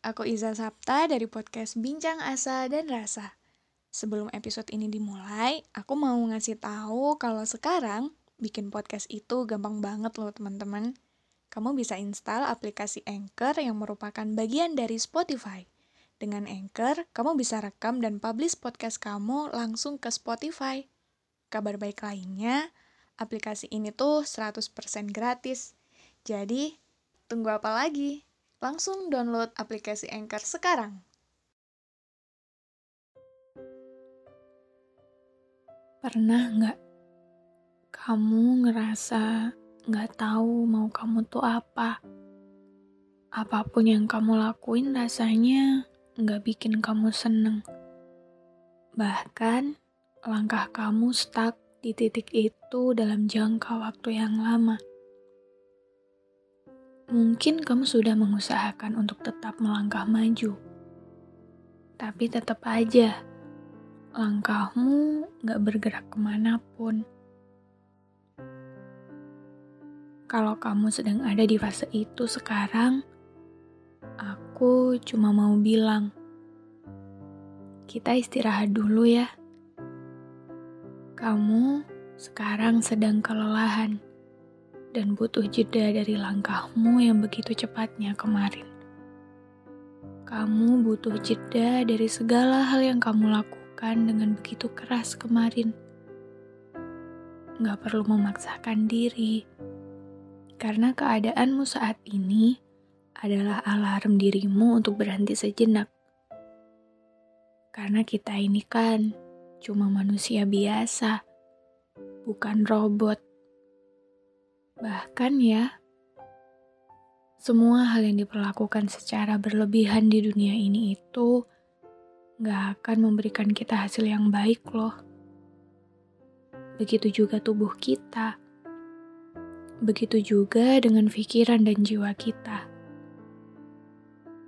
Aku Iza Sapta dari podcast Bincang Asa dan Rasa. Sebelum episode ini dimulai, aku mau ngasih tahu kalau sekarang bikin podcast itu gampang banget loh teman-teman. Kamu bisa install aplikasi Anchor yang merupakan bagian dari Spotify. Dengan Anchor, kamu bisa rekam dan publish podcast kamu langsung ke Spotify. Kabar baik lainnya, aplikasi ini tuh 100% gratis. Jadi, tunggu apa lagi? Langsung download aplikasi Anchor sekarang. Pernah nggak kamu ngerasa nggak tahu mau kamu tuh apa? Apa pun yang kamu lakuin rasanya nggak bikin kamu seneng. Bahkan langkah kamu stuck di titik itu dalam jangka waktu yang lama. Mungkin kamu sudah mengusahakan untuk tetap melangkah maju, tapi tetap aja langkahmu nggak bergerak ke mana pun. Kalau kamu sedang ada di fase itu sekarang, aku cuma mau bilang, kita istirahat dulu ya. Kamu sekarang sedang kelelahan dan butuh jeda dari langkahmu yang begitu cepatnya kemarin. Kamu butuh jeda dari segala hal yang kamu lakukan dengan begitu keras kemarin. Gak perlu memaksakan diri, karena keadaanmu saat ini adalah alarm dirimu untuk berhenti sejenak. Karena kita ini kan cuma manusia biasa, bukan robot. Bahkan ya, semua hal yang diperlakukan secara berlebihan di dunia ini itu gak akan memberikan kita hasil yang baik loh. Begitu juga tubuh kita Begitu juga dengan pikiran dan jiwa kita.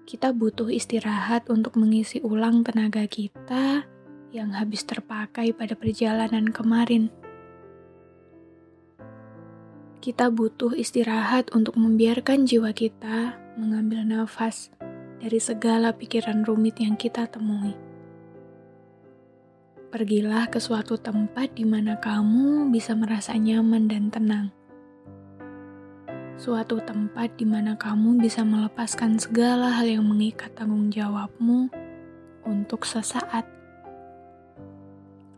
Kita butuh istirahat untuk mengisi ulang tenaga kita yang habis terpakai pada perjalanan kemarin. Kita butuh istirahat untuk membiarkan jiwa kita mengambil nafas dari segala pikiran rumit yang kita temui. Pergilah ke suatu tempat di mana kamu bisa merasa nyaman dan tenang suatu tempat di mana kamu bisa melepaskan segala hal yang mengikat tanggung jawabmu untuk sesaat.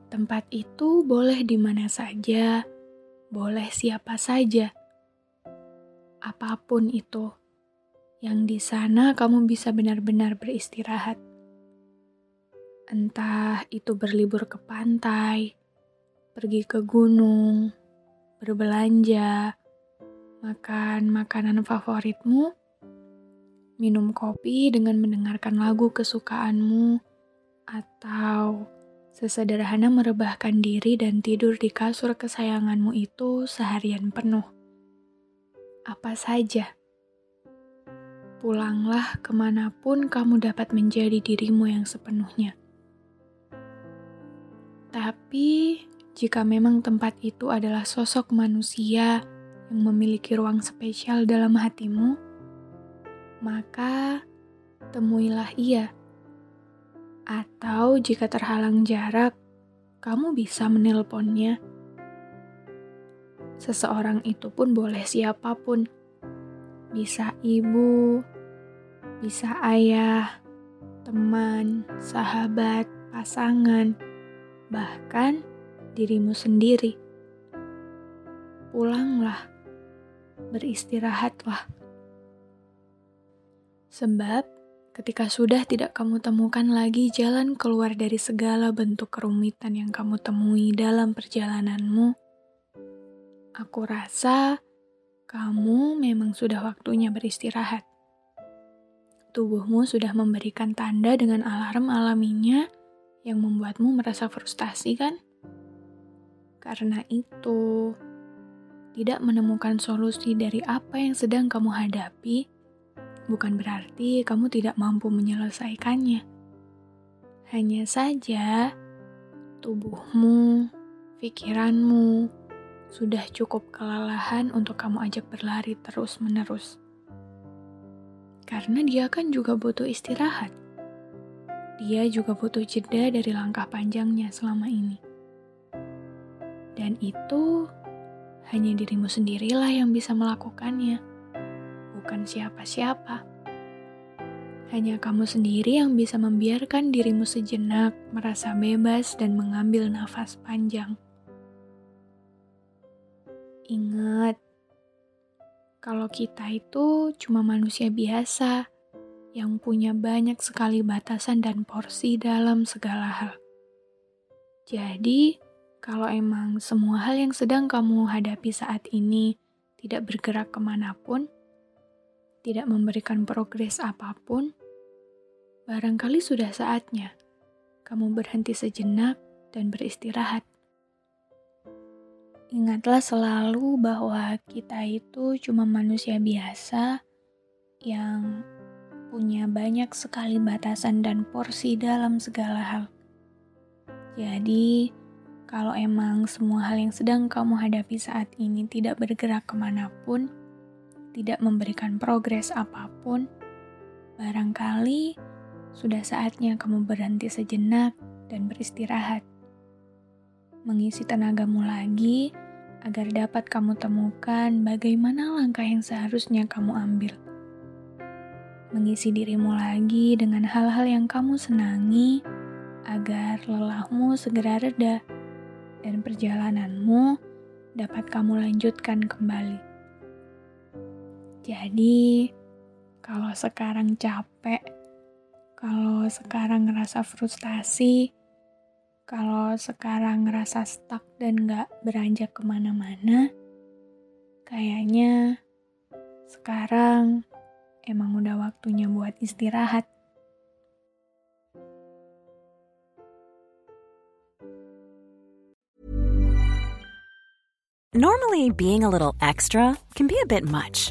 Tempat itu boleh di mana saja, boleh siapa saja, apa pun itu. Yang di sana kamu bisa benar-benar beristirahat. Entah itu berlibur ke pantai, pergi ke gunung, berbelanja, makan makanan favoritmu, minum kopi dengan mendengarkan lagu kesukaanmu, atau sesederhana merebahkan diri dan tidur di kasur kesayanganmu itu seharian penuh. Apa saja, pulanglah ke mana pun kamu dapat menjadi dirimu yang sepenuhnya. Tapi, jika memang tempat itu adalah sosok manusia yang memiliki ruang spesial dalam hatimu, maka temuilah ia. Atau jika terhalang jarak, kamu bisa menelponnya. Seseorang itu pun boleh siapa pun. Bisa ibu, bisa ayah, teman, sahabat, pasangan, bahkan dirimu sendiri. Pulanglah beristirahatlah. Sebab, ketika sudah tidak kamu temukan lagi jalan keluar dari segala bentuk kerumitan yang kamu temui dalam perjalananmu, aku rasa kamu memang sudah waktunya beristirahat. Tubuhmu sudah memberikan tanda dengan alarm alaminya yang membuatmu merasa frustasi, kan? Karena itu, tidak menemukan solusi dari apa yang sedang kamu hadapi bukan berarti kamu tidak mampu menyelesaikannya. Hanya saja, tubuhmu, pikiranmu sudah cukup kelelahan untuk kamu ajak berlari terus-menerus. Karena dia kan juga butuh istirahat. Dia juga butuh jeda dari langkah panjangnya selama ini. Dan itu hanya dirimu sendirilah yang bisa melakukannya, bukan siapa-siapa. Hanya kamu sendiri yang bisa membiarkan dirimu sejenak merasa bebas dan mengambil nafas panjang. Ingat, kalau kita itu cuma manusia biasa yang punya banyak sekali batasan dan porsi dalam segala hal. Jadi, kalau emang semua hal yang sedang kamu hadapi saat ini tidak bergerak ke mana pun, tidak memberikan progres apa pun, barangkali sudah saatnya kamu berhenti sejenak dan beristirahat. Ingatlah selalu bahwa kita itu cuma manusia biasa yang punya banyak sekali batasan dan porsi dalam segala hal. Jadi, kalau emang semua hal yang sedang kamu hadapi saat ini tidak bergerak ke mana pun, tidak memberikan progres apa pun, barangkali sudah saatnya kamu berhenti sejenak dan beristirahat. Mengisi tenagamu lagi agar dapat kamu temukan bagaimana langkah yang seharusnya kamu ambil. Mengisi dirimu lagi dengan hal-hal yang kamu senangi agar lelahmu segera reda dan perjalananmu dapat kamu lanjutkan kembali. Jadi, kalau sekarang capek, kalau sekarang ngerasa frustasi, kalau sekarang ngerasa stuck dan gak beranjak ke mana-mana, kayaknya sekarang emang udah waktunya buat istirahat. Normally, being a little extra can be a bit much,